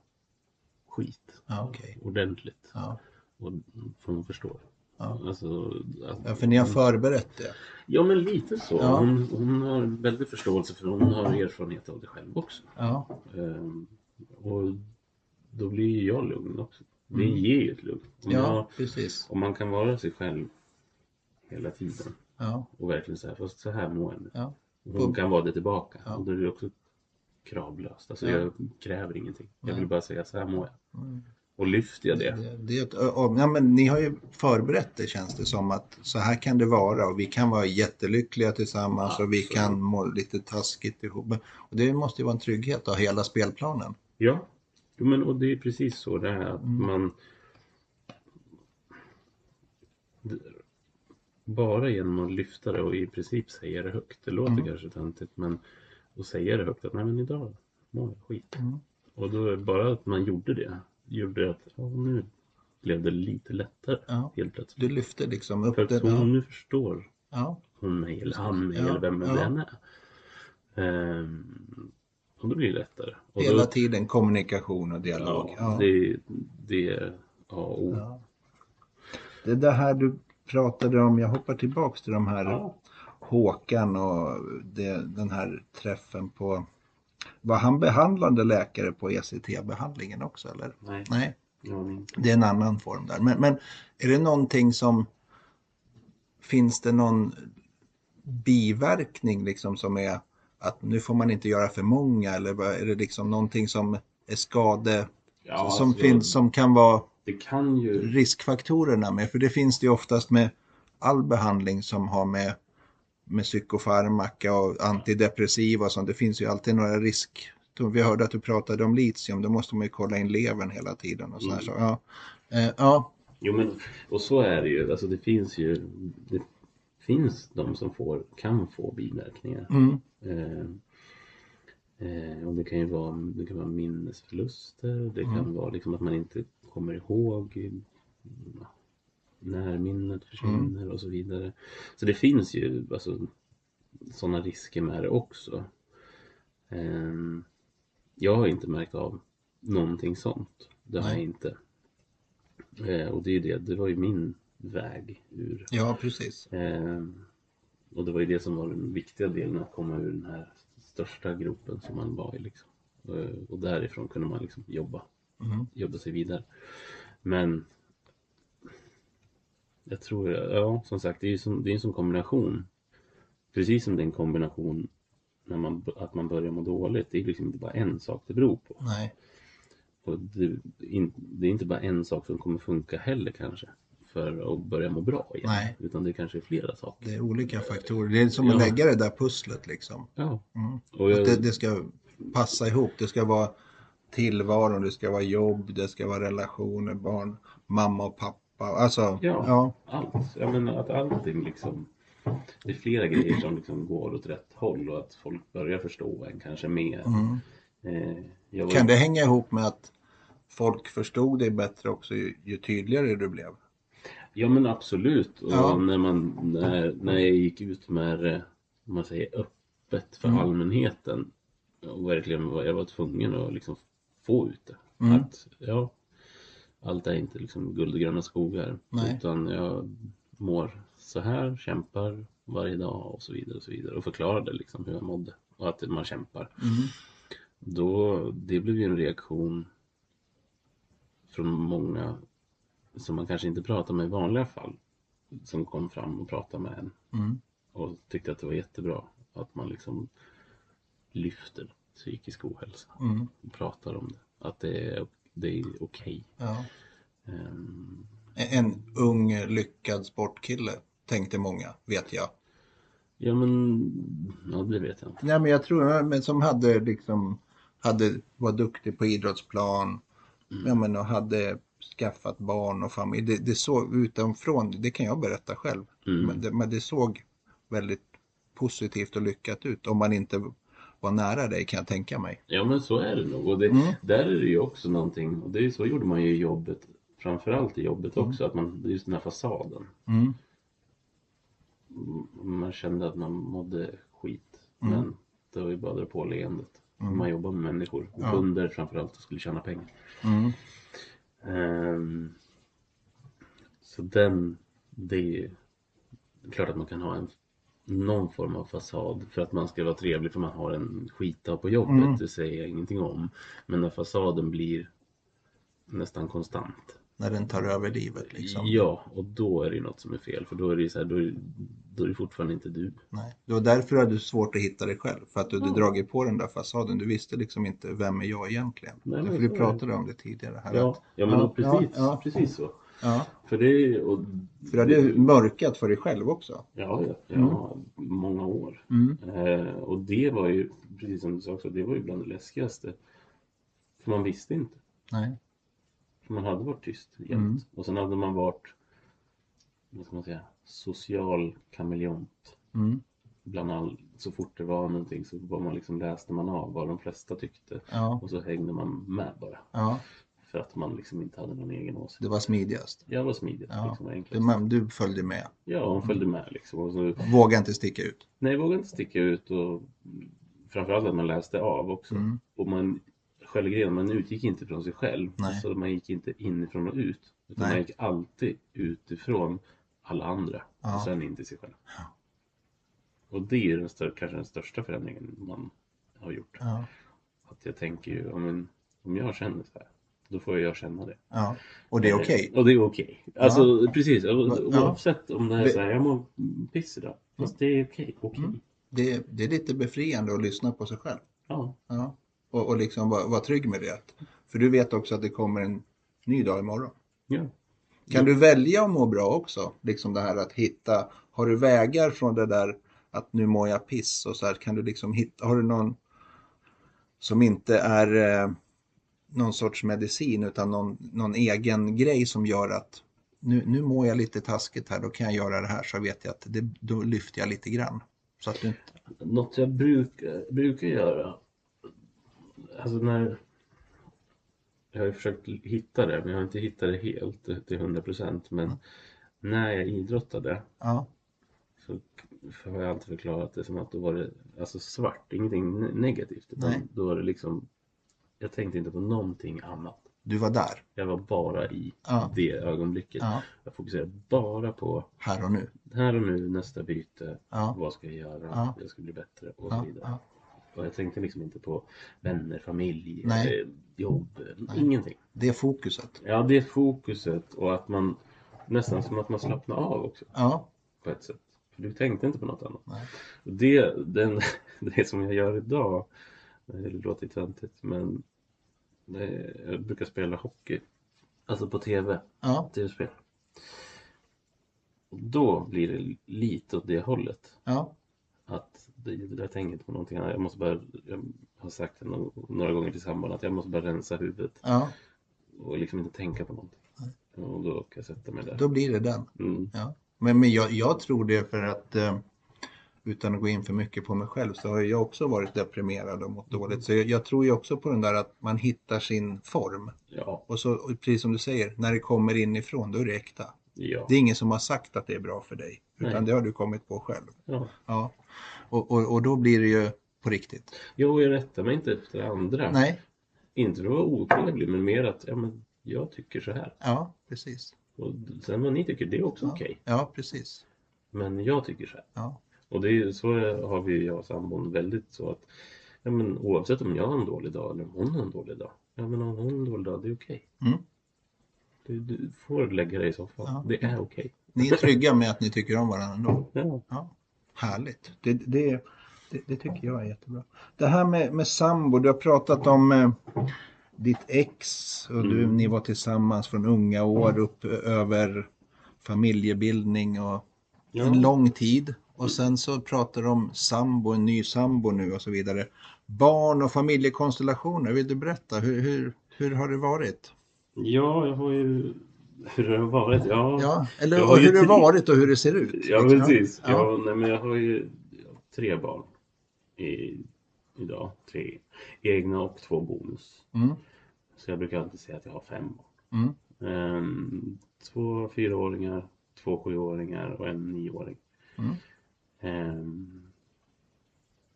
skit. Ja, okej. Ordentligt. Ja. Och för hon förstår. Ja. Alltså, att, ja, för ni har förberett det? ja men lite så. Ja. Hon, hon har väldigt förståelse för hon har erfarenhet av det själv också. Ja. Ehm, och då blir ju jag lugn också. Det Mm. ger ju ett lugn. Om, Ja, jag, precis. om man kan vara sig själv hela tiden Ja. och verkligen säga fast så här mår jag nu. Ja. Och Hon kan vara det tillbaka. Ja. Och då är det också kravlöst. Alltså Ja. jag kräver ingenting. Jag vill bara säga så här mår jag. Mm. Och lyfter jag det. Det, det, ett- ja, men ni har ju förberett det känns det som att så här kan det vara och vi kan vara jättelyckliga tillsammans och vi Absolut. kan må lite taskigt ihop. Och det måste ju vara en trygghet av hela spelplanen. Ja, men, och det är precis så det är. Att Mm. man bara genom att lyfta det och i princip säga det högt. Det låter Mm. kanske töntigt men att säga det högt att nej men idag mår jag skit. Mm. Och då bara att man gjorde det. Gjorde att ja, nu blev det lite lättare Ja. helt plötsligt. Du lyfter liksom upp För det. att hon Ja. nu förstår Ja. hon mig eller han mig Ja, eller vem ja. det än är. Ehm, och då blir det lättare. Och Hela då, tiden kommunikation och dialog. ja, Det, det är A och O. Ja. Det är det här du pratade om, jag hoppar tillbaks till de här Ja. Håkan och det, den här träffen på var han behandlande läkare på ECT-behandlingen också eller? Nej, Nej, det är en annan form där. Men, men är det någonting som Finns det någon biverkning liksom som är att nu får man inte göra för många eller är det liksom någonting som är skade Ja, som, alltså, finns, som kan vara Det kan ju... riskfaktorerna med? För det finns det ju oftast med all behandling som har med, med psykofarmaka och antidepressiva och sånt. Det finns ju alltid några risk... Vi hörde att du pratade om litium, då måste man ju kolla in levern hela tiden. Och så här, Mm. så, ja. Eh, ja, Jo, men och så är det ju. Alltså det finns ju... Det finns de som får, kan få biverkningar. mm, Eh, eh, och det kan ju vara, det kan vara minnesförluster, det kan Mm. vara liksom att man inte kommer ihåg mm, närminnet försvinner Mm. och så vidare. Så det finns ju alltså, sådana risker med det också. Eh, jag har inte märkt av någonting sånt. Det har Nej. jag inte. Eh, och det är ju det, det var ju min väg ur ja, precis. Eh, och det var ju det som var den viktiga delen, att komma ur den här största gropen som man var i. Liksom. Eh, och därifrån kunde man liksom jobba, Mm, jobba sig vidare. Men jag tror, ja som sagt, det är ju som, det är en sån kombination. Precis som det är en kombination när man, att man börjar må dåligt. Det är liksom inte bara en sak det beror på. nej, Och det, in, det är inte bara en sak som kommer funka heller kanske för att börja må bra igen. Nej. Utan det kanske är flera saker. det är olika faktorer. Det är som att Ja. lägga det där pusslet liksom. Ja. Mm. Och jag, Att det, det ska passa ihop. Det ska vara tillvaron, det ska vara jobb, det ska vara relationer, barn, mamma och pappa. Alltså, Ja. ja. allt. Jag menar att allting liksom det är flera grejer som liksom går åt rätt håll och att folk börjar förstå en kanske mer. Mm. Eh, var, Kan det hänga ihop med att folk förstod dig bättre också ju, ju tydligare du blev? Ja men absolut. Och Ja. när, man, när, när jag gick ut med det, om man säger öppet för Mm. allmänheten och verkligen var, jag var tvungen att liksom få ut det. Mm. Att ja, allt är inte liksom guld och gröna skogar. Nej. Utan jag mår så här, kämpar varje dag och så vidare och så vidare. Och förklarade liksom hur jag mådde och att man kämpar. Mm. Då, det blev ju en reaktion från många som man kanske inte pratar med i vanliga fall. Som kom fram och pratade med en Mm. och tyckte att det var jättebra att man liksom lyfter psykisk ohälsa Mm. och pratar om det. Att det är, det är okej. Ja. Ehm, En ung lyckad sportkille tänkte många, vet jag. ja men, ja det vet jag inte. Nej, men jag tror men som hade liksom hade, var duktig på idrottsplan. Ja, men och hade skaffat barn och familj. Det, det såg utanför, det kan jag berätta själv. Mm. Men, det, men det såg väldigt positivt och lyckat ut. Om man inte var nära dig kan jag tänka mig. Ja men så är det nog. Och det, Mm. där är det ju också någonting, och det är, så gjorde man ju i jobbet, framförallt i jobbet också, att man, det just den här fasaden. Mm. Mm, Man kände att man mådde skit. Mm. Men det var ju bara dra på leendet. Mm. Man jobbar med människor, Ja. kunder framförallt, och skulle tjäna pengar. Mm. Ehm, så den, det är ju klart att man kan ha en någon form av fasad för att man ska vara trevlig för man har en skitdag på jobbet, Mm. det säger jag ingenting om. Men när fasaden blir nästan konstant. När den tar över livet liksom. Ja, och då är det något som är fel för då är det så här, då är, då är det fortfarande inte du. Nej. Det var därför hade du svårt att hitta dig själv. För att du hade Ja. dragit på den där fasaden. Du visste liksom inte, vem är jag egentligen? Nej, men vi pratade om det tidigare. Här, Ja, att, ja men Ja, precis, ja. precis så. Ja. För det och, För du hade mörkat för dig själv också. Ja, ja, ja Mm. många år. Mm. Eh, och det var ju, precis som du sa också, det var ju bland det läskigaste. För man visste inte. Nej. För man hade varit tyst jämt. Mm. Och sen hade man varit, vad ska man säga, social kameleont. Mm. Bland all, så fort det var någonting så var man liksom, läste man av vad de flesta tyckte. Ja. Och så hängde man med bara. ja, För att man liksom inte hade någon egen åsikt. det var smidigast. Jag var smidig. Ja. Liksom, enklast. du följde med. Ja, hon följde med liksom. Och så, Våga inte sticka ut. nej, vågade inte sticka ut och framförallt att man läste av också. Mm. Och man, själva grejen, man utgick inte från sig själv. Nej. Så man gick inte inifrån och ut. Utan Nej. man gick alltid utifrån alla andra. Ja. Och sen in till sig själv. Ja. Och det är den stör, kanske den största förändringen man har gjort. Ja. Att jag tänker ju, om, en, om jag känner så här, då får jag känna det. Ja. Och det är okej. Och det är okej. Alltså precis, Ja. oavsett om det är så här, jag mår piss idag. Fast det är okej. okej. Mm. Det, det är lite befriande att lyssna på sig själv. Ja. Ja. Och, och liksom vara, vara trygg med det. För du vet också att det kommer en ny dag imorgon. Ja. Kan du välja att må bra också? Liksom det här att hitta, har du vägar från det där att nu mår jag piss och så här, kan du liksom hitta, har du någon som inte är eh, någon sorts medicin utan någon, någon egen grej som gör att nu, nu mår jag lite taskigt här, då kan jag göra det här så vet jag att det, då lyfter jag lite grann. Så att du inte, Något jag brukar, brukar göra, alltså när jag har ju försökt hitta det, men jag har inte hittat det helt till 100 procent. Men när jag idrottade ja, så har jag alltid förklarat det som att då var det alltså svart, ingenting ne- negativt. Utan Nej. då var det liksom, jag tänkte inte på någonting annat. du var där. Jag var bara i Ja. det ögonblicket. Ja, Jag fokuserade bara på här och nu. här och nu, nästa byte, Ja, vad ska jag göra, Ja. jag ska bli bättre och så vidare. Och jag tänkte liksom inte på vänner, familj, Nej. eh, jobb, Nej. ingenting. Det är fokuset. Ja, det är fokuset och att man nästan som att man slappnar av också Ja, på ett sätt. För du tänkte inte på något annat. Nej. Och det, den, *laughs* det som jag gör idag, det låter töntigt men det, jag brukar spela hockey. Alltså på TV, ja, TV-spel. Och då blir det lite åt det hållet. ja, Att det, jag tänker inte på någonting annat. Jag måste bara, jag har sagt det några, några gånger till samband att jag måste bara rensa huvudet ja. och liksom inte tänka på någonting. Och då kan jag sätta mig där. Då blir det den. Mm. Ja. Men, men jag, jag tror det för att eh, utan att gå in för mycket på mig själv så har jag också varit deprimerad och mått dåligt. Så jag, jag tror ju också på den där att man hittar sin form. Ja, Och så och precis som du säger, när det kommer inifrån då är det äkta. ja, Det är ingen som har sagt att det är bra för dig. Utan Nej. det har du kommit på själv. ja. Ja. Och, och, och då blir det ju på riktigt. Jo, jag rättar mig inte efter andra. Nej, Inte för att vara otrevlig, men mer att ja, men jag tycker så här. ja precis. Och sen vad ni tycker, det är också Ja. okej. Ja, precis. Men jag tycker så här. Ja. Och det är så har vi jag och sambon väldigt så att ja, men oavsett om jag har en dålig dag eller om hon har en dålig dag. Ja, men om hon har en dålig dag, det är okej. Mm. Du, du får lägga dig i soffan. Ja. Det är okej. Ni är trygga med att ni tycker om varandra ändå. Ja. Ja, härligt. Det, det, det, det tycker jag är jättebra. Det här med, med sambo, du har pratat om eh, ditt ex och du, Mm. ni var tillsammans från unga år upp över familjebildning och Ja. en lång tid. Och sen så pratar du om sambo, en ny sambo nu och så vidare. Barn och familjekonstellationer, vill du berätta? Hur, hur, hur har det varit? ja, jag har ju... Hur har det varit? Ja, Ja, eller har ju hur det tre- varit och hur det ser ut. ja liksom. precis. Ja. Ja. nej, men jag har ju tre barn i, idag. Tre egna och två bonus. Mm, Så jag brukar alltid säga att jag har fem barn. mm, Ehm, två fyraåringar, två sjuåringar och en nioåring. mm,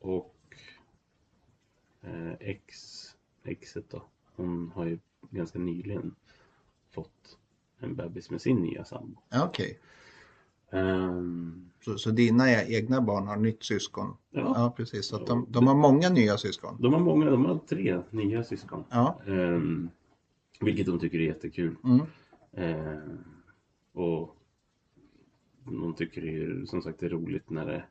och eh, ex, exet då, hon har ju ganska nyligen fått en bebis med sin nya sambo. Okej, Ehm, så, så dina egna barn har nytt syskon? ja, Ja, precis. Så de, de har många nya syskon. de har många, de har tre nya syskon. Ja. Ehm, vilket de tycker är jättekul. Mm. Ehm, och de tycker det är som sagt det är roligt när, det,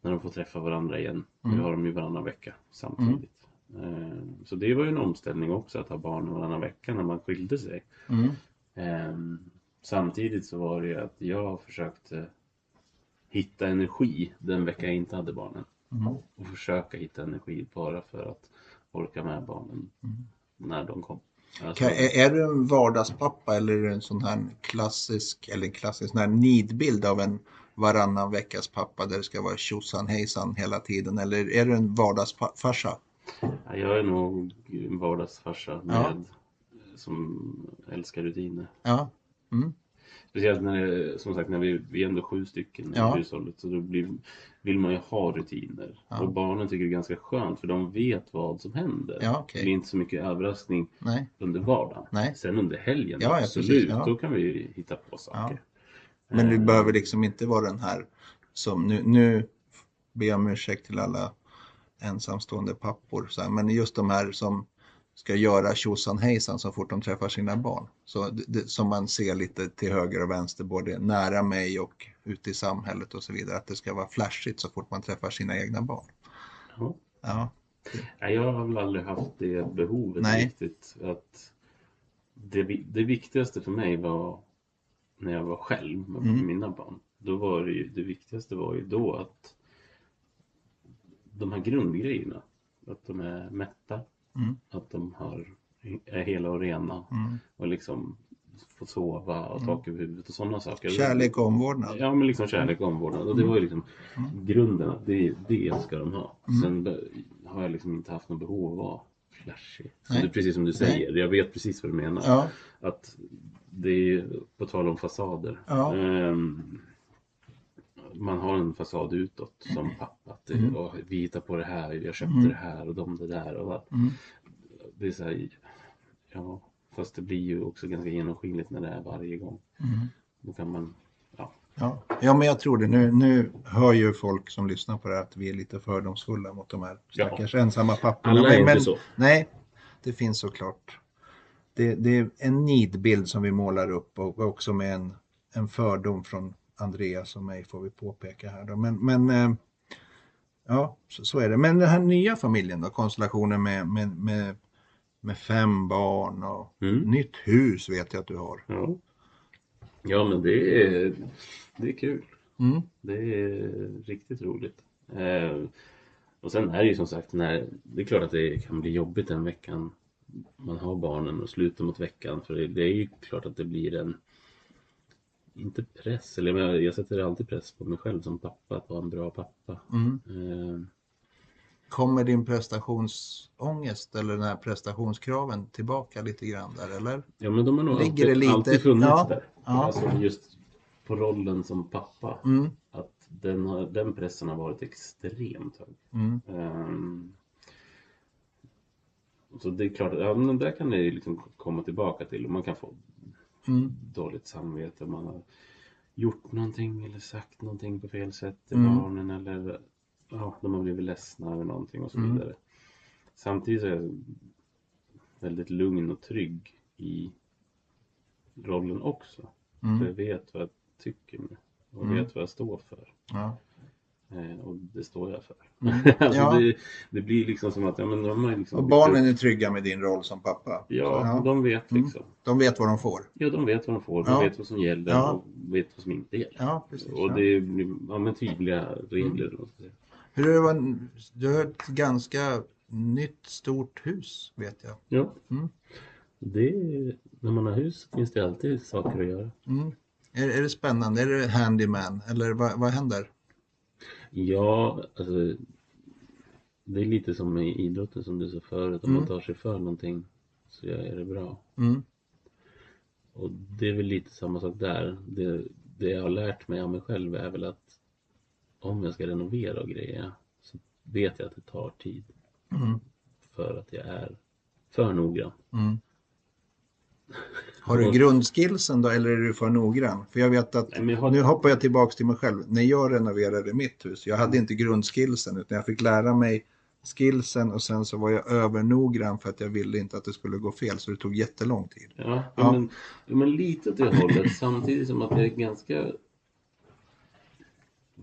när de får träffa varandra igen. Mm. Nu har de ju varannan vecka samtidigt. Ehm, så det var ju en omställning också att ha barn varannan vecka när man skilde sig. Mm. Ehm, samtidigt så var det ju att jag försökte hitta energi den vecka jag inte hade barnen. Mm. Och försöka hitta energi bara för att orka med barnen Mm. när de kom. Alltså, är, är du en vardagspappa eller är du en sån här klassisk, eller klassisk sån här nidbild av en varannan veckas pappa där det ska vara tjosan hejsan hela tiden? Eller är du en vardagsfarsa? Ja, Jag är nog en vardagsfarsa med, Ja. som älskar rutiner. Ja. Mm. Speciellt när det, som sagt, när vi, vi är ändå sju stycken Ja. i hushållet så då blir, vill man ju ha rutiner. Ja. Och barnen tycker det är ganska skönt för de vet vad som händer. Ja, Det okej. blir inte så mycket överraskning Nej. under vardagen. Nej. Sen under helgen, Ja, absolut, då kan vi hitta på saker. Men du Eh, behöver liksom inte vara den här som nu, nu ber jag om ursäkt till alla ensamstående pappor. Så här, men just de här som ska göra tjosan hejsan så fort de träffar sina barn. Så det, som man ser lite till höger och vänster, både nära mig och ute i samhället och så vidare. Att det ska vara flashigt så fort man träffar sina egna barn. Ja. Ja, Nej, jag har väl aldrig haft det behovet Nej. riktigt. Att det, det viktigaste för mig var när jag var själv med Mm. mina barn. Då var det ju, det viktigaste var ju då att de här grundgrejerna, att de är mätta, Mm. att de har, är hela och rena Mm. och liksom får sova och tak över huvudet och sådana saker. Kärlek och omvårdnad. Ja, men liksom kärlek och omvårdnad. Och det var ju liksom Mm. grunden att det, det ska de ha. Mm. Sen har jag liksom inte haft något behov av att vara flashig. Så Nej. det är precis som du säger, jag vet precis vad du menar. Ja, Att det är, på tal om fasader. Ja. ehm, man har en fasad utåt som pappa. Att Mm. "Åh, vi hittar på det här, jag köpte Mm. det här och de det där. Och Mm. det är så här, ja, fast det blir ju också ganska genomskinligt när det är varje gång. Mm. Då kan man, ja. Ja. ja, men jag tror det. Nu, nu hör ju folk som lyssnar på det här att vi är lite fördomsfulla mot de här Ja. stackars ensamma papporna. Alla är men, inte så. Nej, det finns såklart. Det, det är en nidbild som vi målar upp och också med en, en fördom från Andreas och mig får vi påpeka här. Då. Men, men eh, ja, så, så är det. Men den här nya familjen då, konstellationen med, med, med, med fem barn och Mm. nytt hus vet jag att du har. Ja, ja men det är, det är kul. Mm. Det är riktigt roligt. Eh, och sen är det ju som sagt, när, det är klart att det kan bli jobbigt den veckan man har barnen och slutar mot veckan. För det, det är ju klart att det blir en, inte press, eller jag, jag sätter alltid press på mig själv som pappa, att vara en bra pappa. Mm. Eh, Kommer din prestationsångest eller den här prestationskraven tillbaka lite grann där eller? ja men de har nog Ligger alltid, det lite- alltid funnits ja, där. ja. Alltså just på rollen som pappa. Mm. Att den, har, den pressen har varit extremt hög. Mm. Ehm, så det är klart, ja, men där kan det liksom komma tillbaka till och man kan få Mm. dåligt samvete man har gjort någonting eller sagt någonting på fel sätt till Mm. barnen eller ja, de har blivit ledsna över någonting och så Mm. vidare. Samtidigt så är jag väldigt lugn och trygg i rollen också. För Mm. jag vet vad jag tycker och Mm. vet vad jag står för. Ja. Eh, och det står jag för. Mm. *laughs* alltså Ja. det, det blir liksom som att ja, men de har liksom Och barnen är trygga med din roll som pappa? Ja, Ja. de vet Mm. liksom. De vet vad de får? Ja, de vet vad de får, de Ja. vet vad som gäller och vet vad som inte gäller. Ja, precis. och det blir ja, men tydliga regler. Mm. Hur det, var- du har ett ganska nytt stort hus vet jag. Ja. Mm. Det, när man har hus finns det alltid saker att göra. Mm. Är, är det spännande? Är det handyman? Eller vad, vad händer? Ja, alltså det är lite som i idrotten som du sa förut. Om Mm. man tar sig för någonting så är det bra. Mm. Och det är väl lite samma sak där. Det, det jag har lärt mig av mig själv är väl att om jag ska renovera och grejer så vet jag att det tar tid Mm. för att jag är för noggrann. *laughs* Mm. Har du grundskillsen då eller är du för noggrann? För jag vet att, Nej, jag har- nu hoppar jag tillbaks till mig själv. När jag renoverade mitt hus, jag hade inte grundskillsen utan jag fick lära mig skillsen och sen så var jag övernoggrann för att jag ville inte att det skulle gå fel så det tog jättelång tid. Ja, ja. Men, men lite åt det hållet samtidigt som att jag är ganska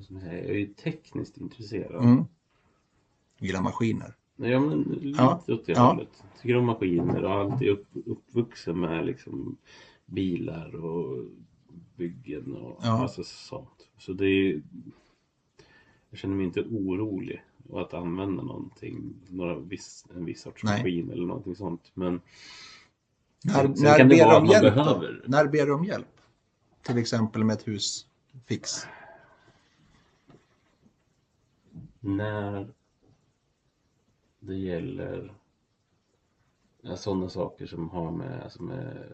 jag är ju tekniskt intresserad. Mm. Gillar maskiner. Ja, men lite Ja, åt det ja. hållet. Tycker om maskiner och alltid upp, uppvuxen med liksom bilar och byggen och Ja. massa sånt. Så det är Jag känner mig inte orolig och att använda någonting, några viss, en viss sorts Nej. maskin eller någonting sånt. Men När, Sen när kan det vara att man hjälp behöver. då? När ber du om hjälp? Till exempel med ett husfix. när det gäller ja, sådana saker som har med, alltså med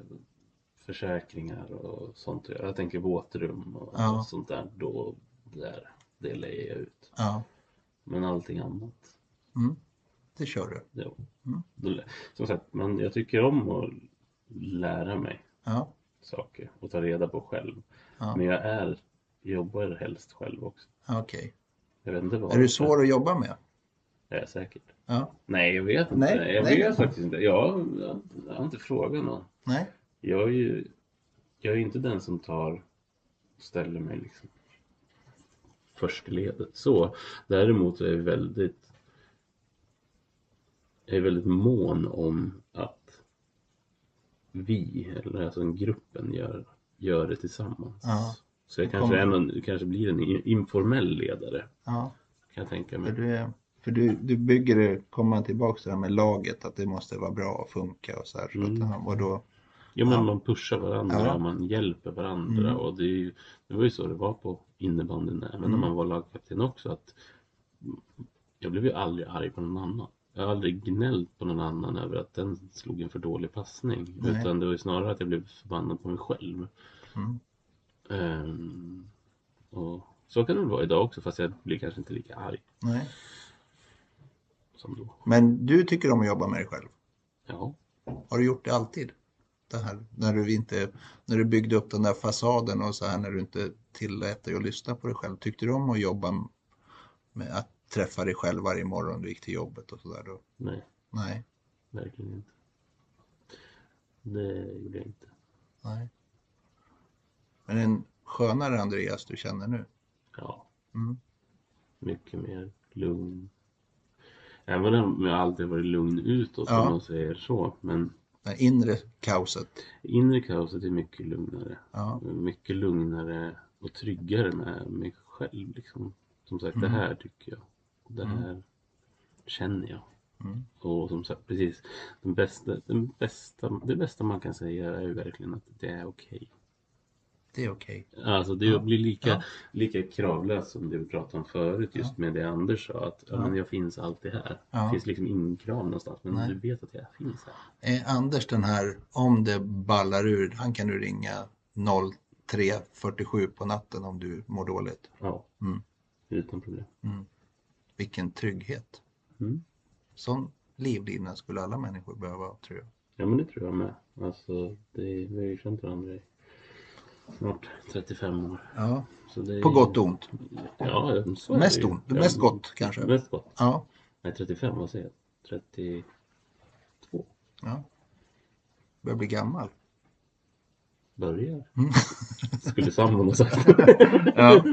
försäkringar och sånt att göra. Jag tänker våtrum och, Ja. sånt där. Då, där, det lägger jag ut. Ja, Men allting annat, mm. det kör du. då, Mm. som sagt, men jag tycker om att lära mig Ja, saker och ta reda på själv. ja. Men jag är, jobbar helst själv också. okej. Vad Är du svår att jobba med? Jag säkert. Ja, Nej, jag vet inte. Nej, jag nej. vet faktiskt inte. Jag, jag, jag har inte frågat någon. nej. Jag är ju jag är inte den som tar och ställer mig liksom först i ledet. Så. Däremot är jag väldigt jag är väldigt mån om att vi, eller alltså gruppen, gör, gör det tillsammans. Ja. Så jag kanske, är någon, kanske blir en informell ledare, Ja, kan jag tänka för, mig. du, är- för du, du bygger det, kommer man tillbaka till det här med laget, att det måste vara bra och funka och så här. Så Mm. att, och då, Ja men Ja. man pushar varandra Ja. och man hjälper varandra Mm. och det, ju, det var ju så det var på innebandyn även Mm. när man var lagkapten också att jag blev ju aldrig arg på någon annan. Jag har aldrig gnällt på någon annan över att den slog en för dålig passning Nej. utan det var ju snarare att jag blev förbannad på mig själv. mm. Ehm, och så kan det vara idag också fast jag blir kanske inte lika arg Nej. Som då. Men du tycker om att jobba med dig själv? Ja, Har du gjort det alltid? Det här, när, du inte, när du byggde upp den där fasaden och så här när du inte tillät dig att lyssna på dig själv. Tyckte du om att jobba med att träffa dig själv varje morgon du gick till jobbet och sådär? nej, Nej, verkligen inte. Det gjorde jag inte. nej. Men en skönare Andreas du känner nu? Ja, Mm. mycket mer lugn. Även om jag alltid varit lugn utåt Ja. om man säger så. Men Det inre kaoset? inre kaoset är mycket lugnare. Ja, Mycket lugnare och tryggare med mig själv. Liksom. Som sagt, det Mm. här tycker jag. Det Mm. här känner jag. Mm. Och som sagt, precis. Den bästa, den bästa, det bästa man kan säga är ju verkligen att det är okej. Det är okej. Alltså det Ja. blir lika, Ja. lika kravlöst som det vi pratade om förut just med det Anders sa att ja. Ja. men jag finns alltid här. Ja. Det finns liksom ingen krav någonstans men Nej. du vet att jag finns här. Är Anders den här, om det ballar ur, han kan du ringa 03.47 på natten om du mår dåligt. Ja, Mm. utan problem. Vilken trygghet. Mm. Sån livlina skulle alla människor behöva tror jag. Ja men det tror jag med. Alltså det, vi har ju känt varandra i snart 35 år. Ja, Så det är, på gott och ont. Ja, så är Mest det ju. ont, mest gott kanske. Mest gott. Ja, Nej 35, vad säger jag? 32? ja. Börjar bli gammal. Börjar. Mm. *laughs* Skulle sambon ha sagt. *laughs* Ja,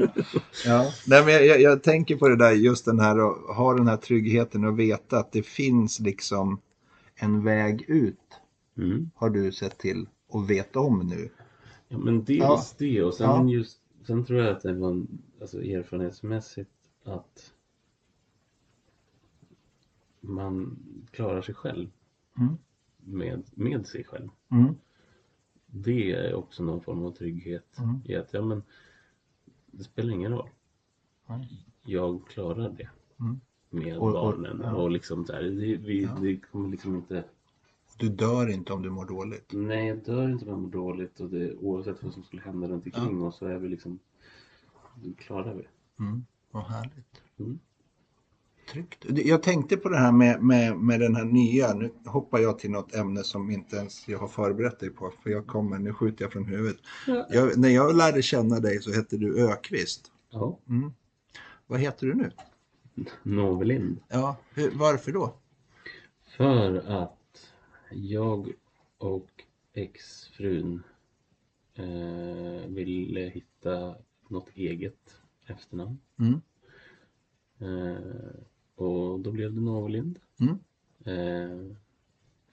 ja. Nej, men jag, jag, jag tänker på det där, just den här att ha den här tryggheten och veta att det finns liksom en väg ut. Mm. Har du sett till och vet om nu. Ja men dels det och sen Ja. just Sen tror jag att det var alltså, erfarenhetsmässigt att man klarar sig själv Mm. med, med sig själv. Mm. Det är också någon form av trygghet Mm. i att ja men det spelar ingen roll. Nej. Jag klarar det Mm. med Och- och- barnen ja. och liksom här, det, vi, Ja. det kommer liksom inte Du dör inte om du mår dåligt. Nej, jag dör inte om jag mår dåligt och det, oavsett vad som skulle hända runt omkring oss så är vi liksom klarar vi. Mm. Vad härligt. Mm. Tryggt. Jag tänkte på det här med, med, med den här nya, nu hoppar jag till något ämne som inte ens jag har förberett dig på, för jag kommer, nu skjuter jag från huvudet. Jag, när jag lärde känna dig så hette du Ökvist. Ja, Mm. Vad heter du nu? *laughs* Novelind. Ja, hur, varför då? För att jag och exfrun eh, ville hitta något eget efternamn. Mm. Eh, och då blev det Novelind. Mm. Eh,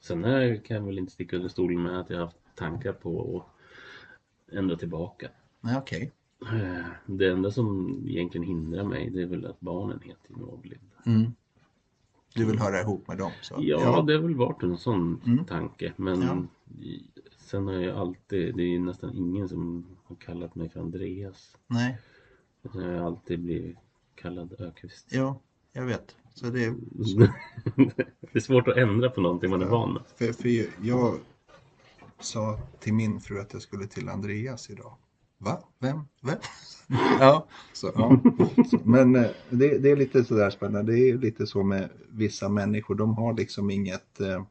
sen är, kan jag väl inte sticka under stolen med att jag har haft tankar på att ändra tillbaka. Nej, okej. Eh, Det enda som egentligen hindrar mig det är väl att barnen heter Novelind. Mm. Du vill höra ihop med dem? Så. Ja, det har väl varit en sån Mm. tanke. Men Ja. sen har jag alltid, det är ju nästan ingen som har kallat mig för Andreas. Nej, Utan jag har alltid blivit kallad Ökvist. ja, jag vet. Så det är, *laughs* det är svårt att ändra på någonting man är van med. för, för jag sa till min fru att jag skulle till Andreas idag. Va? Vem? Vem? *laughs* ja, så, ja. Så, men eh, det, det är lite sådär spännande. Det är lite så med vissa människor. De har liksom inget eh,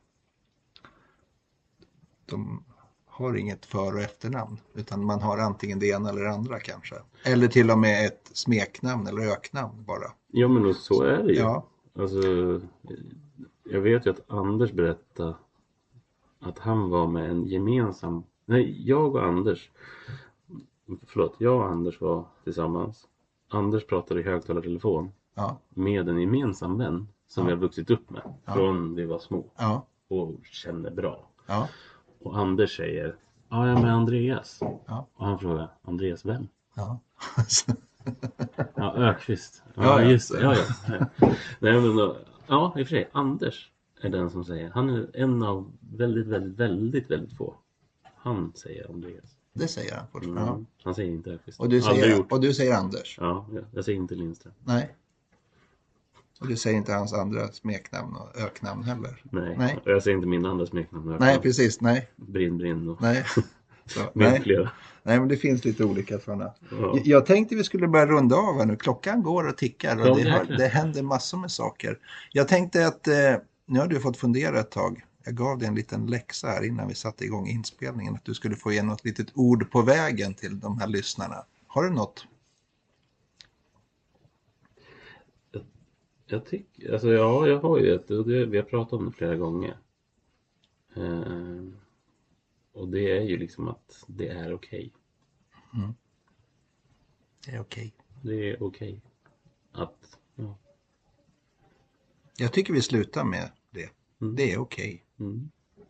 de har inget för och efternamn. Utan man har antingen det ena eller det andra kanske. Eller till och med ett smeknamn eller öknamn bara. Ja men så är det ju. Ja, Alltså, jag vet ju att Anders berättade att han var med en gemensam, nej jag och Anders, förlåt, jag och Anders var tillsammans Anders pratar i högtalartelefon Ja, med en gemensam vän som Ja. vi har vuxit upp med Ja. från vi var små ja, och känner bra. ja. Och Anders säger Ja, jag är med Andreas. Ja. Och han frågar Andreas vem? ja. Ja, Ökvist. *laughs* Ja, Ja, ja. just det. Ja, ja. Nej, men då, ja, i och för sig. Anders är den som säger. Han är en av väldigt, väldigt, väldigt, väldigt få. Han säger Andreas. Det säger han fort. Mm. Han säger inte Ökvist. Och, du säger, och du säger Anders? Ja, ja, jag säger inte Lindström. Nej. Och du säger inte hans andra smeknamn och öknamn heller? Nej. Nej. Och jag säger inte min andra smeknamn. Nej, precis. Nej. Brinn, brinn och Nej. *laughs* Så, nej. flera. nej, men det finns lite olika sådana. Ja. Jag- tänkte vi skulle börja runda av här nu. Klockan går och tickar och Ja, det, det händer massor med saker. Jag tänkte att eh, nu har du fått fundera ett tag. Jag gav dig en liten läxa här innan vi satte igång inspelningen. Att du skulle få ge något litet ord på vägen till de här lyssnarna. Har du något? Jag tycker, alltså ja, jag har ju ett, det, vi har pratat om det flera gånger. Eh, och det är ju liksom att det är okej. Det är okej. Det är okej. Att, ja. Jag tycker vi slutar med det. Mm. Det är okej. Mm.